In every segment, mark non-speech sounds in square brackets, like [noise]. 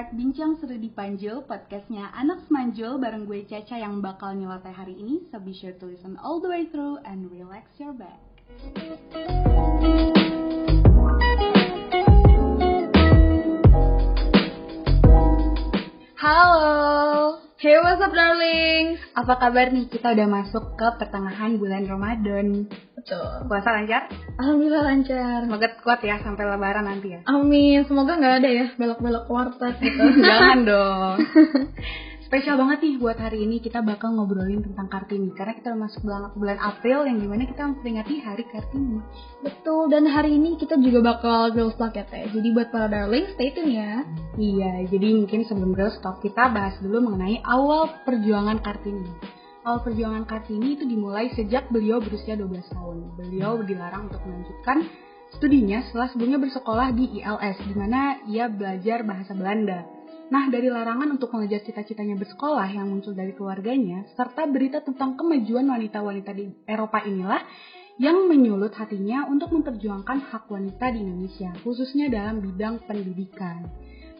start Bincang Seru di Panjul, podcastnya Anak Semanjul bareng gue Caca yang bakal nyeloteh hari ini. So be sure to listen all the way through and relax your back. Halo, Hey, what's up darling? apa kabar nih? Kita udah masuk ke pertengahan bulan Ramadan. Betul. Puasa lancar? Alhamdulillah lancar. Semoga kuat ya sampai lebaran nanti ya. Amin. Semoga nggak ada ya belok-belok warteg gitu. [laughs] Jangan dong. [laughs] Spesial banget nih buat hari ini kita bakal ngobrolin tentang Kartini karena kita masuk bulan, bulan April yang di mana kita memperingati Hari Kartini. Betul. Dan hari ini kita juga bakal girls talk ya teh. Jadi buat para darling stay tune ya. Iya, jadi mungkin sebelum Girls Talk kita bahas dulu mengenai awal perjuangan Kartini. Awal perjuangan Kartini itu dimulai sejak beliau berusia 12 tahun. Beliau dilarang untuk melanjutkan studinya setelah sebelumnya bersekolah di ILS, di mana ia belajar bahasa Belanda. Nah, dari larangan untuk mengejar cita-citanya bersekolah yang muncul dari keluarganya, serta berita tentang kemajuan wanita-wanita di Eropa inilah yang menyulut hatinya untuk memperjuangkan hak wanita di Indonesia, khususnya dalam bidang pendidikan.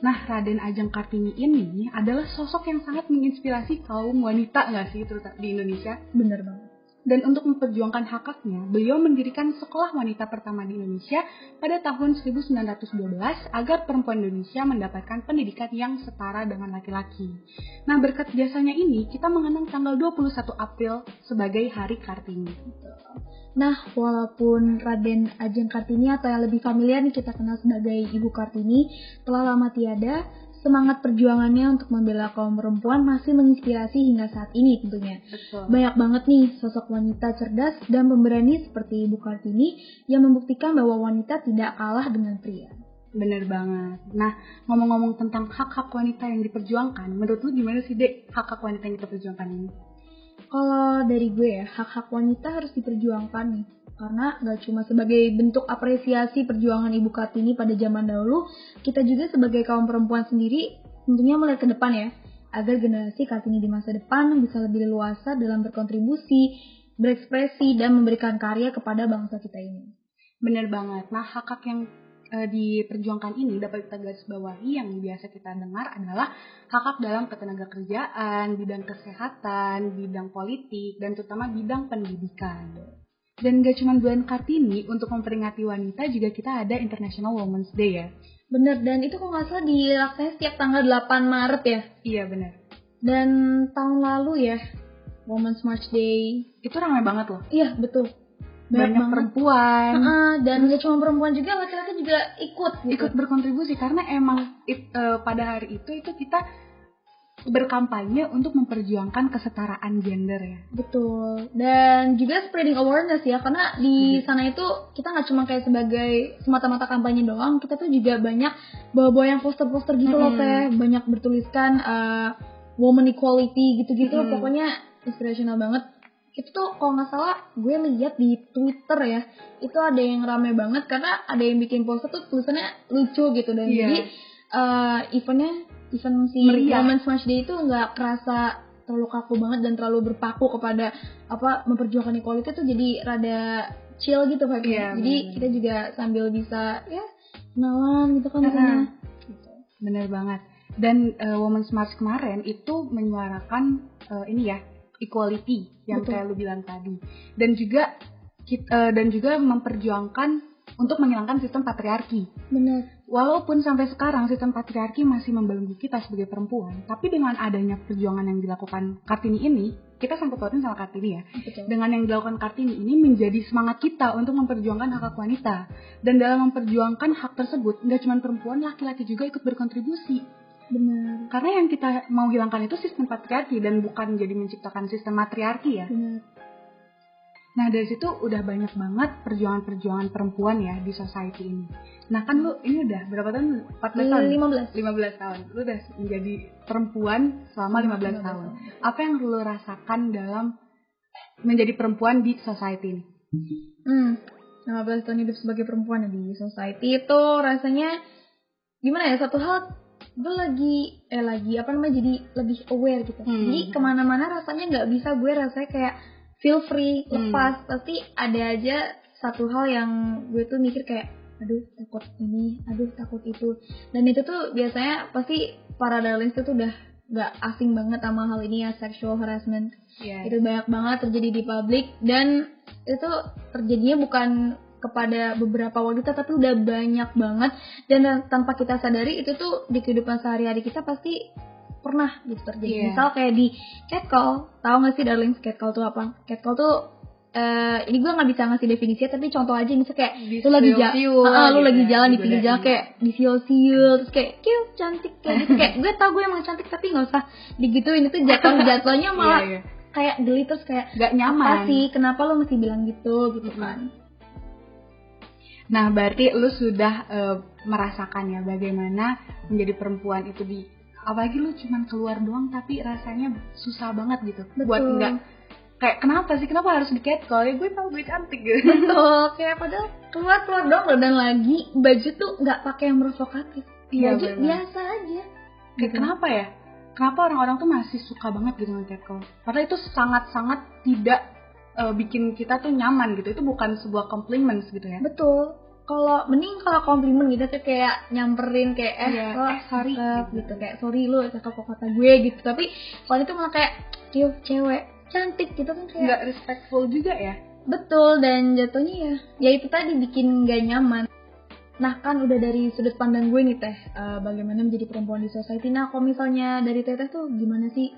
Nah, Raden Ajeng Kartini ini adalah sosok yang sangat menginspirasi kaum wanita nggak sih, terutama di Indonesia? Bener banget. Dan untuk memperjuangkan hak haknya, beliau mendirikan sekolah wanita pertama di Indonesia pada tahun 1912 agar perempuan Indonesia mendapatkan pendidikan yang setara dengan laki-laki. Nah, berkat jasanya ini, kita mengenang tanggal 21 April sebagai Hari Kartini. Nah, walaupun Raden Ajeng Kartini atau yang lebih familiar nih kita kenal sebagai Ibu Kartini telah lama tiada, semangat perjuangannya untuk membela kaum perempuan masih menginspirasi hingga saat ini tentunya. Betul. Banyak banget nih sosok wanita cerdas dan pemberani seperti Ibu Kartini yang membuktikan bahwa wanita tidak kalah dengan pria. Bener banget. Nah, ngomong-ngomong tentang hak-hak wanita yang diperjuangkan, menurut lu gimana sih, Dek, hak-hak wanita yang kita perjuangkan ini? Kalau dari gue ya, hak-hak wanita harus diperjuangkan nih. Karena gak cuma sebagai bentuk apresiasi perjuangan Ibu Kartini pada zaman dahulu, kita juga sebagai kaum perempuan sendiri tentunya melihat ke depan ya, agar generasi Kartini di masa depan bisa lebih leluasa dalam berkontribusi, berekspresi, dan memberikan karya kepada bangsa kita ini. Bener banget. Nah, hak-hak yang eh, diperjuangkan ini dapat kita garis bawahi yang biasa kita dengar adalah hak-hak dalam ketenaga kerjaan, bidang kesehatan, bidang politik, dan terutama bidang pendidikan. Dan gak cuma bulan Kartini, untuk memperingati wanita juga kita ada International Women's Day ya. Bener, dan itu kalau nggak salah dilaksanakan setiap tanggal 8 Maret ya. Iya bener. Dan tahun lalu ya, Women's March Day. Itu ramai banget loh. Iya, betul. Banyak, perempuan. Heeh, dan gak cuma perempuan juga, laki-laki juga ikut gitu. ikut berkontribusi karena emang it- eh, pada hari itu itu kita berkampanye untuk memperjuangkan kesetaraan gender ya. Betul. Dan juga spreading awareness ya, karena di sana itu kita nggak cuma kayak sebagai semata-mata kampanye doang, kita tuh juga banyak bawa-bawa yang poster-poster gitu loh, Mm-mm. teh. Banyak bertuliskan uh, woman equality gitu-gitu. Mm-mm. Pokoknya inspirational banget. Itu tuh kalau nggak salah gue lihat di Twitter ya, itu ada yang rame banget karena ada yang bikin poster tuh tulisannya lucu gitu dan Iya. jadi uh, eventnya event si Meriah. Women's March Day itu nggak kerasa terlalu kaku banget dan terlalu berpaku kepada apa memperjuangkan equality tuh jadi rada chill gitu vibe Iya, Jadi bener. kita juga sambil bisa ya kenalan gitu kan sana. Gitu. Bener banget. Dan eh, Women's March kemarin itu menyuarakan eh, ini ya equality yang Betul. kayak lu bilang tadi. Dan juga kit- eh, dan juga memperjuangkan untuk menghilangkan sistem patriarki. Bener. Walaupun sampai sekarang sistem patriarki masih membelenggu kita sebagai perempuan, tapi dengan adanya perjuangan yang dilakukan Kartini ini, kita sangkut pautin sama Kartini ya. Betul. Dengan yang dilakukan Kartini ini menjadi semangat kita untuk memperjuangkan hak hak wanita. Dan dalam memperjuangkan hak tersebut, nggak cuma perempuan, laki-laki juga ikut berkontribusi. Bener. Karena yang kita mau hilangkan itu sistem patriarki dan bukan jadi menciptakan sistem matriarki ya. Bener. Nah dari situ udah banyak banget perjuangan-perjuangan perempuan ya di society ini. Nah kan lu ini udah berapa tahun? 14 tahun? 15. 15 tahun. Lu udah menjadi perempuan selama 15 tahun. Apa yang lu rasakan dalam menjadi perempuan di society ini? Hmm. 15 tahun hidup sebagai perempuan di society itu rasanya gimana ya satu hal gue lagi eh lagi apa namanya jadi lebih aware gitu Hmm. jadi ke mana-mana rasanya nggak bisa gue rasanya kayak feel free Hmm. lepas pasti ada aja satu hal yang gue tuh mikir kayak aduh takut ini aduh takut itu dan itu tuh biasanya pasti para darlings itu tuh udah nggak asing banget sama hal ini ya sexual harassment Iya. itu banyak banget terjadi di publik dan itu terjadinya bukan kepada beberapa wanita tapi udah banyak banget dan tanpa kita sadari itu tuh di kehidupan sehari-hari kita pasti pernah gitu terjadi Iya. misal kayak di catcall tahu nggak sih darling catcall tuh apa catcall tuh eh ini gue nggak bisa ngasih definisinya tapi contoh aja misalnya kayak lu lagi jalan Disiul-siul lu gitu lagi ya, jalan di digodain. pinggir jalan kayak disiul-siul terus kayak cute cantik kayak gitu kayak gue tau gue emang cantik tapi nggak usah digituin itu jatuh [laughs] jatuhnya malah Iya, iya. kayak geli terus kayak Gak apa nyaman. sih kenapa lo mesti bilang gitu gitu kan Nah, berarti lu sudah eh, merasakan ya bagaimana menjadi perempuan itu di apalagi lu cuman keluar doang tapi rasanya susah banget gitu. Buat Betul. enggak kayak kenapa sih? Kenapa harus di catcall ya gue tau gue cantik gitu. [laughs] Betul. Kayak padahal keluar keluar dong loh. Dan lagi baju tuh nggak pakai yang provokatif Iya, baju benar. biasa aja. Kayak Gitu. kenapa ya? Kenapa orang-orang tuh masih suka banget gitu sama catcall padahal itu sangat-sangat tidak eh, bikin kita tuh nyaman gitu. Itu bukan sebuah compliments gitu ya. Betul kalau mending kalau komplimen gitu tuh kayak nyamperin kayak eh Iya, lo eh, sorry, cakep gitu. gitu. kayak sorry lo cakep kok kata gue gitu tapi kalau itu malah kayak cium cewek cantik gitu kan kayak nggak respectful juga ya Betul dan jatuhnya ya ya itu tadi bikin gak nyaman. Nah kan udah dari sudut pandang gue nih teh eh, bagaimana menjadi perempuan di society. Nah kalau misalnya dari teteh tuh gimana sih?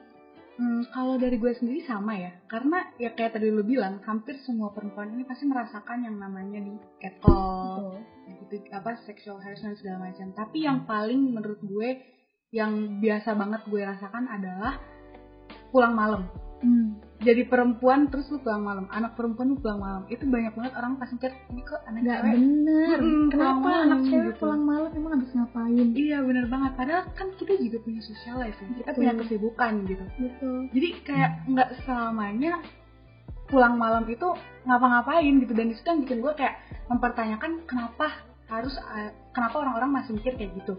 Hmm, kalau dari gue sendiri sama ya, karena ya kayak tadi lu bilang, hampir semua perempuan ini pasti merasakan yang namanya di catcall, gitu apa sexual harassment segala macam. Tapi yang paling menurut gue yang biasa banget gue rasakan adalah pulang malam. Hmm. Jadi perempuan terus lu pulang malam, anak perempuan lu pulang malam. Itu banyak banget orang pas mikir, ini kok anak Gak cewek bener. Pulang Kenapa malam anak cewek gitu. pulang malam emang habis ngapain? Iya bener banget, padahal kan kita juga punya social life ya, kita Betul. punya kesibukan gitu. Betul. jadi kayak nggak selamanya pulang malam itu ngapa-ngapain gitu dan itu yang bikin gue kayak mempertanyakan kenapa harus uh, kenapa orang-orang masih mikir kayak gitu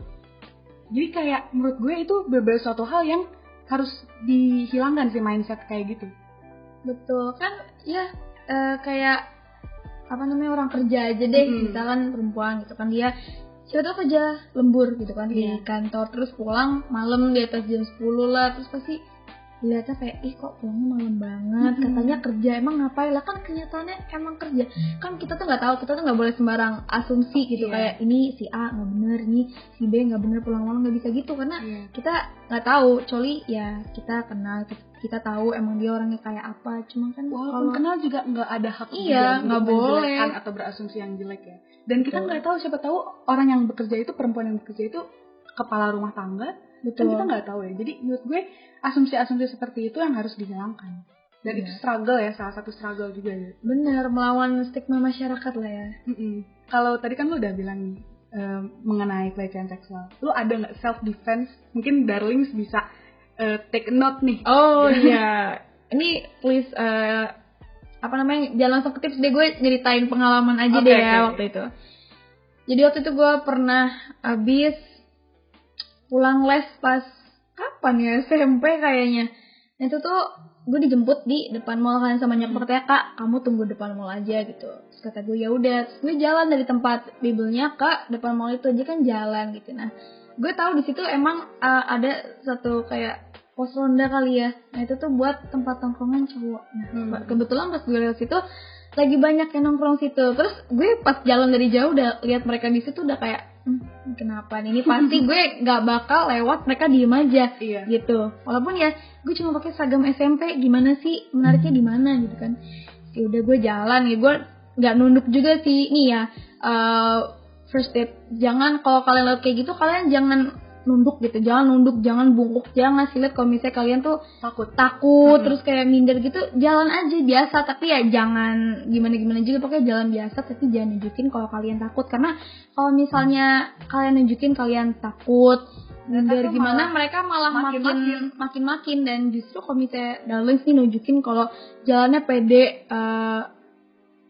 jadi kayak menurut gue itu beberapa suatu hal yang harus dihilangkan sih mindset kayak gitu Betul kan ya eh, kayak apa namanya orang kerja aja deh Mm-mm. misalkan perempuan gitu kan dia siapa tahu kerja lembur gitu kan di Iya. kantor terus pulang malam di atas jam 10 lah terus pasti dilihatnya kayak ih kok pulangnya malam banget? Mm-mm. katanya kerja. Emang ngapain? Lah kan kenyataannya emang kerja. Kan kita tuh nggak tahu kita tuh nggak boleh sembarang asumsi gitu Iya. kayak ini si A nggak bener ini si B nggak bener pulang malam nggak bisa gitu. Karena Iya. kita nggak tahu. Kecuali ya kita kenal kita, kita tahu emang dia orangnya kayak apa. Cuma kan walaupun kalau kenal juga nggak ada hak Iya, nggak boleh. atau berasumsi yang jelek ya. Dan kita nggak tahu siapa tahu orang yang bekerja itu perempuan yang bekerja itu kepala rumah tangga kan betul. kita nggak tahu ya. Jadi menurut gue asumsi-asumsi seperti itu yang harus dihilangkan. Dan Iya. itu struggle ya salah satu struggle juga ya. Benar melawan stigma masyarakat lah ya. Kalau tadi kan lu udah bilang nih em, mengenai pelecehan seksual. Lu ada nggak self defense mungkin darlings bisa eh, take note nih. Oh [laughs] iya. Ini please eh, apa namanya jangan langsung ke tips deh. Gue nyeritain pengalaman aja Oke, deh ya oke. waktu itu. Jadi waktu itu gue pernah abis pulang les pas kapan ya? SMP kayaknya. Nah, itu tuh gue dijemput di depan mall kan sama nyokap katanya kak kamu tunggu depan mall aja gitu. Terus kata gue ya udah. Gue jalan dari tempat bibelnya ke depan mall itu aja kan jalan gitu. Nah gue tahu di situ emang uh, ada satu kayak pos ronda kali ya. Nah itu tuh buat tempat tongkrongan cowok. Nah Hmm. kebetulan pas gue lewat situ lagi banyak yang nongkrong situ. Terus gue pas jalan dari jauh udah lihat mereka di situ udah kayak hmm, kenapa? Nih ini pasti gue nggak bakal lewat mereka diem aja iya. gitu. Walaupun ya gue cuma pakai seragam SMP gimana sih? Menariknya di mana gitu kan. Ya udah gue jalan ya gue nggak nunduk juga sih. Nih ya eh, first date jangan kalau kalian lihat kayak gitu kalian jangan nunduk gitu. Jangan nunduk jangan bungkuk. Jangan ngasih lihat kalau misalnya kalian tuh takut. takut Mm-mm. terus kayak minder gitu jalan aja biasa. Tapi ya jangan gimana gimana juga. Pokoknya jalan biasa tapi jangan nunjukin kalau kalian takut. Karena kalau misalnya kalian nunjukin kalian takut minder gimana malah mereka malah makin makin-makin. makin makin dan justru kalau misalnya darling sih nunjukin kalau jalannya pede eh,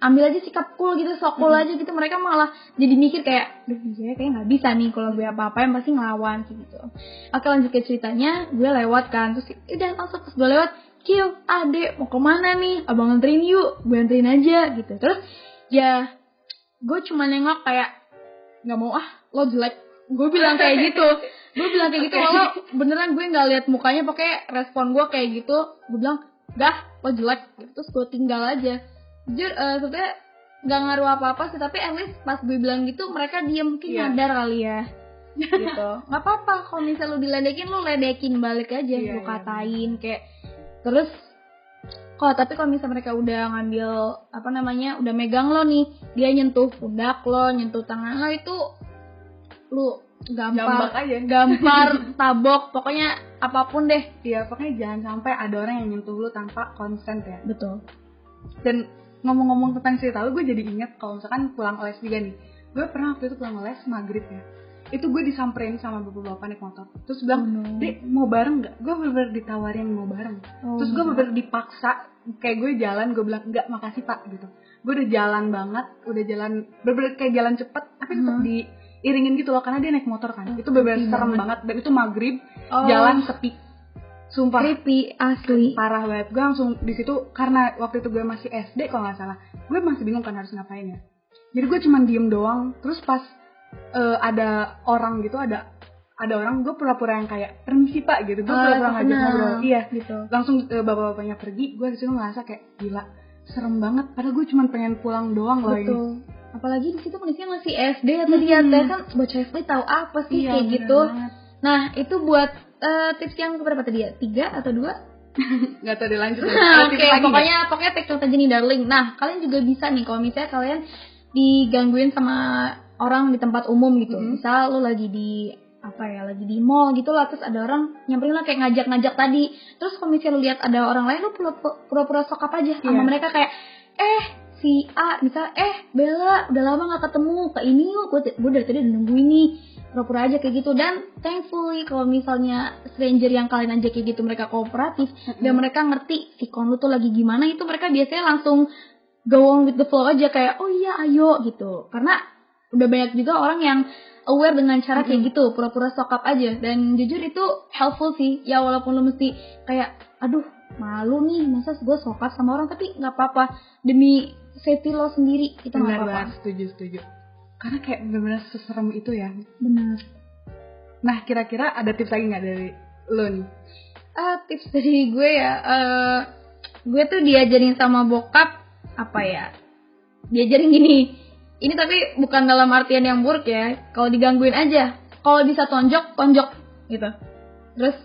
ambil aja sikap cool gitu sok cool aja gitu mereka malah jadi mikir kayak duh gue kayak nggak bisa nih kalau gue apa apa yang pasti ngelawan gitu oke lanjut ke ceritanya gue lewat kan terus udah langsung pas gue lewat Kyo, adek mau ke mana nih? Abang nganterin yuk, gue anterin aja gitu. Terus ya gue cuma nengok kayak nggak mau ah lo jelek. Gue bilang kayak gitu. Gue bilang kayak gitu walau beneran gue nggak lihat mukanya pakai respon gue kayak gitu. Gue bilang gah lo jelek. Terus gue tinggal aja. Jujur uh, sebenarnya nggak ngaruh apa-apa sih tapi at least pas gue bilang gitu mereka diem mungkin Iya. nyadar kali ya gitu [laughs] nggak apa-apa kalau misalnya lu diledekin lu ledekin balik aja Iya, lu iya, katain kayak terus kok tapi kalau misalnya mereka udah ngambil apa namanya udah megang lo nih dia nyentuh pundak lo nyentuh tangan lo itu lu Jambak gampar aja. gampar [laughs] tabok pokoknya apa pun deh Iya, pokoknya jangan sampai ada orang yang nyentuh lu tanpa consent ya. betul Dan ngomong-ngomong tentang cerita lu, gue jadi inget kalau misalkan pulang les juga nih. Gue pernah waktu itu pulang les maghrib ya. Itu gue disamperin sama bapak-bapak naik motor. Terus bilang, Oh, no. Dek, mau bareng nggak? Gue bener-bener ditawarin mau bareng. Oh, Terus gue my bener dipaksa, kayak gue jalan, gue bilang, enggak makasih pak gitu. Gue udah jalan banget, udah jalan, bener-bener kayak jalan cepet, tapi tetap Hmm. diiringin gitu loh, karena dia naik motor kan. Oh, Itu bener-bener creepy serem banget. banget. Dan itu maghrib, Oh. jalan sepi. Sumpah. Creepy asli. Parah banget. Gue langsung di situ karena waktu itu gue masih SD kalau nggak salah. Gue masih bingung kan harus ngapain ya. Jadi gue cuman diem doang. Terus pas eh, ada orang gitu ada ada orang gue pura-pura yang kayak permisi pak gitu. Gue Ah, pura-pura ngajak ngobrol. Iya. gitu. Langsung eh, bapak-bapaknya pergi gue di situ ngerasa kayak gila serem banget. Padahal gue cuman pengen pulang doang loh ini. Apalagi di situ kondisinya masih SD ya tadi ya Hmm. teh kan bocah SD tahu apa sih Iya, kayak gitu. banget. nah itu buat eh, tips yang berapa tadi ya tiga atau dua [laughs] nggak tahu dilanjut ya. Nah, [laughs] Oke, tips lagi nggak? pokoknya pokoknya take note aja nih darling. Nah, kalian juga bisa nih kalau misalnya kalian digangguin sama orang di tempat umum gitu. Mhm. Misal lu lagi di apa ya, lagi di mall gitu lah terus ada orang nyamperin lah kayak ngajak-ngajak tadi. Terus kalau misalnya lu lihat ada orang lain lu pura- pura-pura sokap aja sama Iya. mereka kayak eh si A misal eh Bella udah lama gak ketemu ke ini yuk gue gue dari tadi udah nungguin nih pura-pura aja kayak gitu. Dan thankfully kalau misalnya stranger yang kalian ajak kayak gitu mereka kooperatif dan mereka ngerti sikon lu tuh lagi gimana itu mereka biasanya langsung go on with the flow aja kayak oh iya ayo gitu. Karena udah banyak juga orang yang aware dengan cara kayak gitu pura-pura sokap aja. Dan jujur itu helpful sih. Ya walaupun lu mesti kayak aduh malu nih masa gue sokap sama orang tapi nggak apa-apa. Demi safety lo sendiri itu nggak apa-apa. Setuju setuju karena kayak bener-bener seserem itu ya benar nah kira-kira ada tips lagi nggak dari lo nih Ah, tips dari gue ya, eh gue tuh diajarin sama bokap apa ya? Diajarin gini. Ini tapi bukan dalam artian yang buruk ya. Kalau digangguin aja, kalau bisa tonjok, tonjok gitu. Terus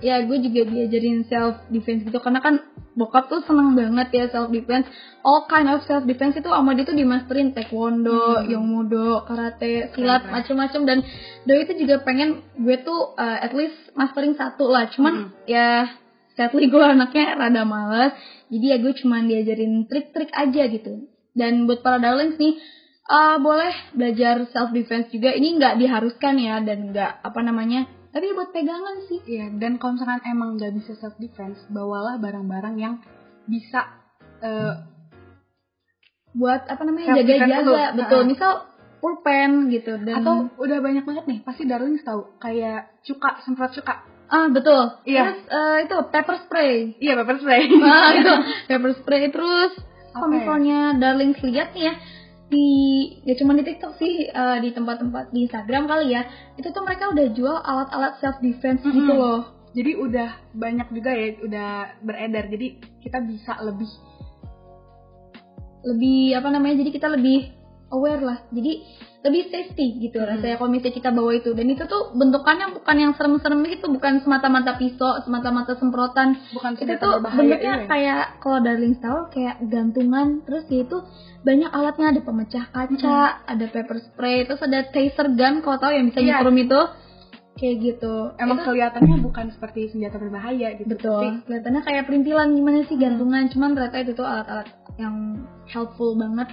ya gue juga diajarin self defense gitu. Karena kan bokap tuh seneng banget ya self defense. All kind of self defense itu sama dia tuh dimasterin. Taekwondo, Hmm. yongmudo, karate, silat, macem-macem. Dan Doi itu juga pengen gue tuh uh, at least mastering satu lah. Cuman ya sadly gue anaknya rada males. Jadi ya gue cuman diajarin trik-trik aja gitu. Dan buat para darlings nih uh, boleh belajar self defense juga ini nggak diharuskan ya dan nggak apa namanya tapi buat pegangan sih Iya, dan kalau misalkan emang nggak bisa self defense, bawalah barang-barang yang bisa eh, buat apa namanya Self jaga-jaga tuh. betul Ha-ha. misal pulpen gitu dan atau udah banyak banget nih, pasti darling tahu kayak cuka, semprot cuka. ah betul Iya. terus uh, itu pepper spray Iya, pepper spray. Nah, itu [laughs] pepper spray terus kalau ya? misalnya darling lihat nih ya di ya cuma di TikTok sih eh, di tempat-tempat di Instagram kali ya itu tuh mereka udah jual alat-alat self defense gitu Mm-mm. loh Jadi udah banyak juga ya, udah beredar. Jadi kita bisa lebih lebih apa namanya jadi kita lebih aware lah. Jadi lebih safety gitu Hmm. rasanya kalau misalnya kita bawa itu. Dan itu tuh bentukannya bukan yang serem-serem gitu. Bukan semata-mata pisau semata-mata semprotan. Bukan itu tuh bentuknya iya. kayak kalau darling tahu kayak gantungan. Terus dia itu banyak alatnya. Ada pemecah kaca ada pepper spray terus ada taser gun. Kalau tahu yang bisa Iya. nyetrum itu kayak gitu. Emang Itu- kelihatannya bukan seperti senjata berbahaya gitu. betul. Tapi kelihatannya kayak perintilan gimana sih gantungan. Cuman ternyata itu tuh alat-alat yang helpful banget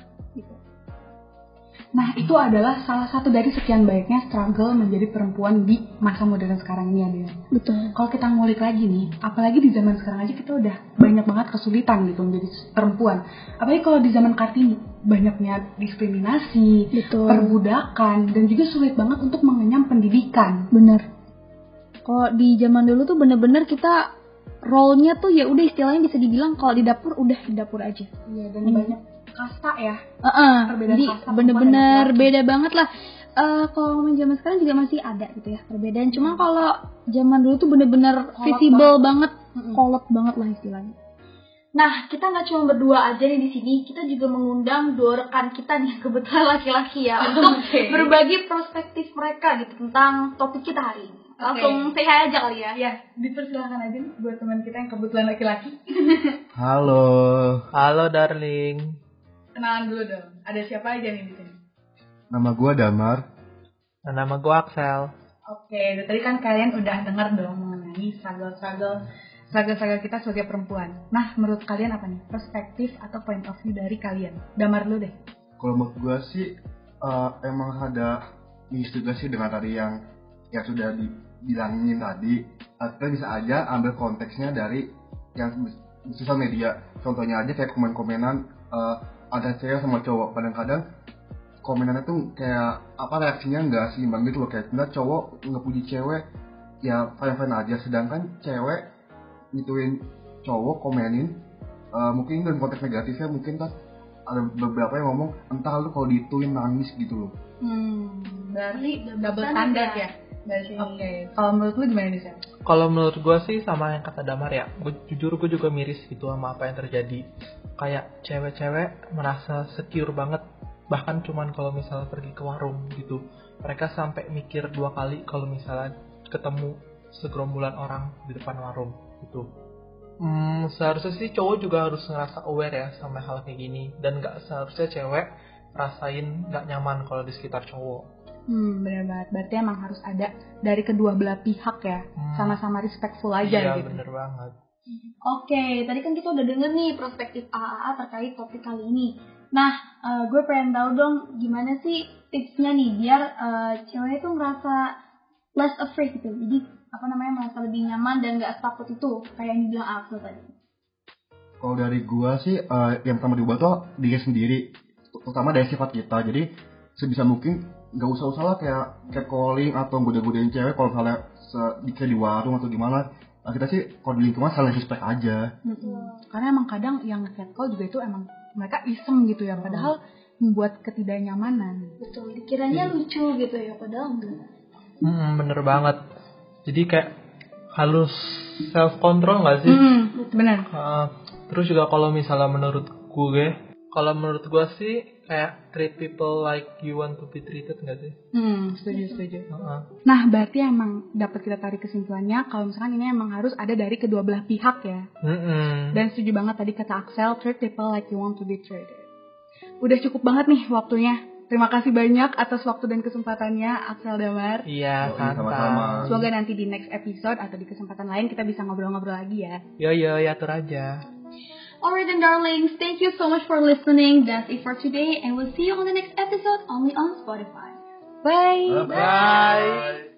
Nah, itu adalah salah satu dari sekian banyaknya struggle menjadi perempuan di masa modern sekarang ini ada. Betul. Kalau kita ngulik lagi nih, apalagi di zaman sekarang aja kita udah banyak banget kesulitan gitu menjadi perempuan. Apalagi kalau di zaman Kartini, banyaknya diskriminasi, Betul. perbudakan, dan juga sulit banget untuk mengenyam pendidikan. Bener. Kalau di zaman dulu tuh bener-bener kita role-nya tuh ya udah istilahnya bisa dibilang kalau di dapur udah di dapur aja. Iya, dan Hmm. banyak kasta ya. Heeh. Perbedaan Jadi bener-bener beda banget lah. Eh kalau ngomongin zaman sekarang juga masih ada gitu ya perbedaan. Cuma kalau zaman dulu tuh bener-bener Kolot visible banget, Mm-mm. kolot banget lah istilahnya. Nah, kita nggak cuma berdua aja nih di sini, kita juga mengundang dua rekan kita nih, [laughs] kebetulan laki-laki ya, untuk [laughs] Oke. berbagi perspektif mereka gitu tentang topik kita hari ini. Langsung say hi aja kali ya. Ya, dipersilahkan aja nih buat teman kita yang kebetulan laki-laki. [laughs] Halo. Halo darling. Kenalan dulu dong. Ada siapa aja nih di sini? Nama gua Damar. Nah, Nama gue Axel. Oke, tadi kan kalian udah dengar dong mengenai struggle-struggle struggle-struggle kita sebagai perempuan. Nah, menurut kalian apa nih perspektif atau point of view dari kalian? Damar dulu deh. Kalau menurut gua sih eh, emang ada sih dengan tadi yang yang sudah dibilangin tadi. Kita bisa aja ambil konteksnya dari yang sosial media. Contohnya aja kayak komen-komenan eh, ada cewek sama cowok. Kadang-kadang komenannya tuh kayak apa reaksinya nggak seimbang gitu loh kayak sebenarnya cowok ngepuji cewek ya fine fine aja sedangkan cewek ngituin cowok komenin eh, mungkin dalam konteks negatifnya mungkin kan ada beberapa yang ngomong entah lu kalau dituin nangis gitu loh Hmm, berarti Double standard ya? Oke. Kalau menurut lu gimana nih, Sam? Kalau menurut gue sih sama yang kata Damar ya. Gue jujur gue juga miris gitu sama apa yang terjadi. Kayak cewek-cewek merasa secure banget. Bahkan cuman kalau misalnya pergi ke warung gitu. Mereka sampai mikir dua kali kalau misalnya ketemu segerombolan orang di depan warung gitu. Hmm, seharusnya sih cowok juga harus ngerasa aware ya sama hal kayak gini dan nggak seharusnya cewek rasain nggak nyaman kalau di sekitar cowok. Hmm, benar banget. Berarti emang harus ada dari kedua belah pihak ya. Hmm. Sama-sama respectful aja iya, gitu. bener banget. Oke, tadi kan kita udah denger nih perspektif AAA terkait topik kali ini. Nah, eh, gue pengen tahu dong gimana sih tipsnya nih biar eh, cewek itu ngerasa less afraid gitu. Jadi apa namanya merasa lebih nyaman dan gak takut itu kayak yang dibilang Axel tadi. kalau dari gua sih eh, yang pertama diubah tuh diri sendiri terutama dari sifat kita jadi sebisa mungkin nggak usah usah lah kayak catcalling atau goda-godain cewek kalau misalnya se- di kayak di warung atau gimana Nah, kita sih kalau di lingkungan saling respect aja Mm-mm. Karena emang kadang yang catcall juga itu emang mereka iseng gitu ya. Padahal membuat ketidaknyamanan. Betul, dikiranya lucu gitu ya padahal enggak. Hmm, bener banget. Jadi kayak halus self control nggak sih? Hmm, benar. Uh, terus juga kalau misalnya menurut gue, kalau menurut gue sih kayak treat people like you want to be treated nggak sih? Hmm, setuju setuju. Uh-uh. Nah, berarti emang dapat kita tarik kesimpulannya kalau misalkan ini emang harus ada dari kedua belah pihak ya. Mm-mm. Dan setuju banget tadi kata Axel, treat people like you want to be treated. Udah cukup banget nih waktunya. Terima kasih banyak atas waktu dan kesempatannya Axel Damar. Iya, sama-sama. Semoga nanti di next episode atau di kesempatan lain kita bisa ngobrol-ngobrol lagi ya. Yo yo, ya atur aja. Alright then darlings, thank you so much for listening. That's it for today and we'll see you on the next episode only on Spotify. Bye! Bye.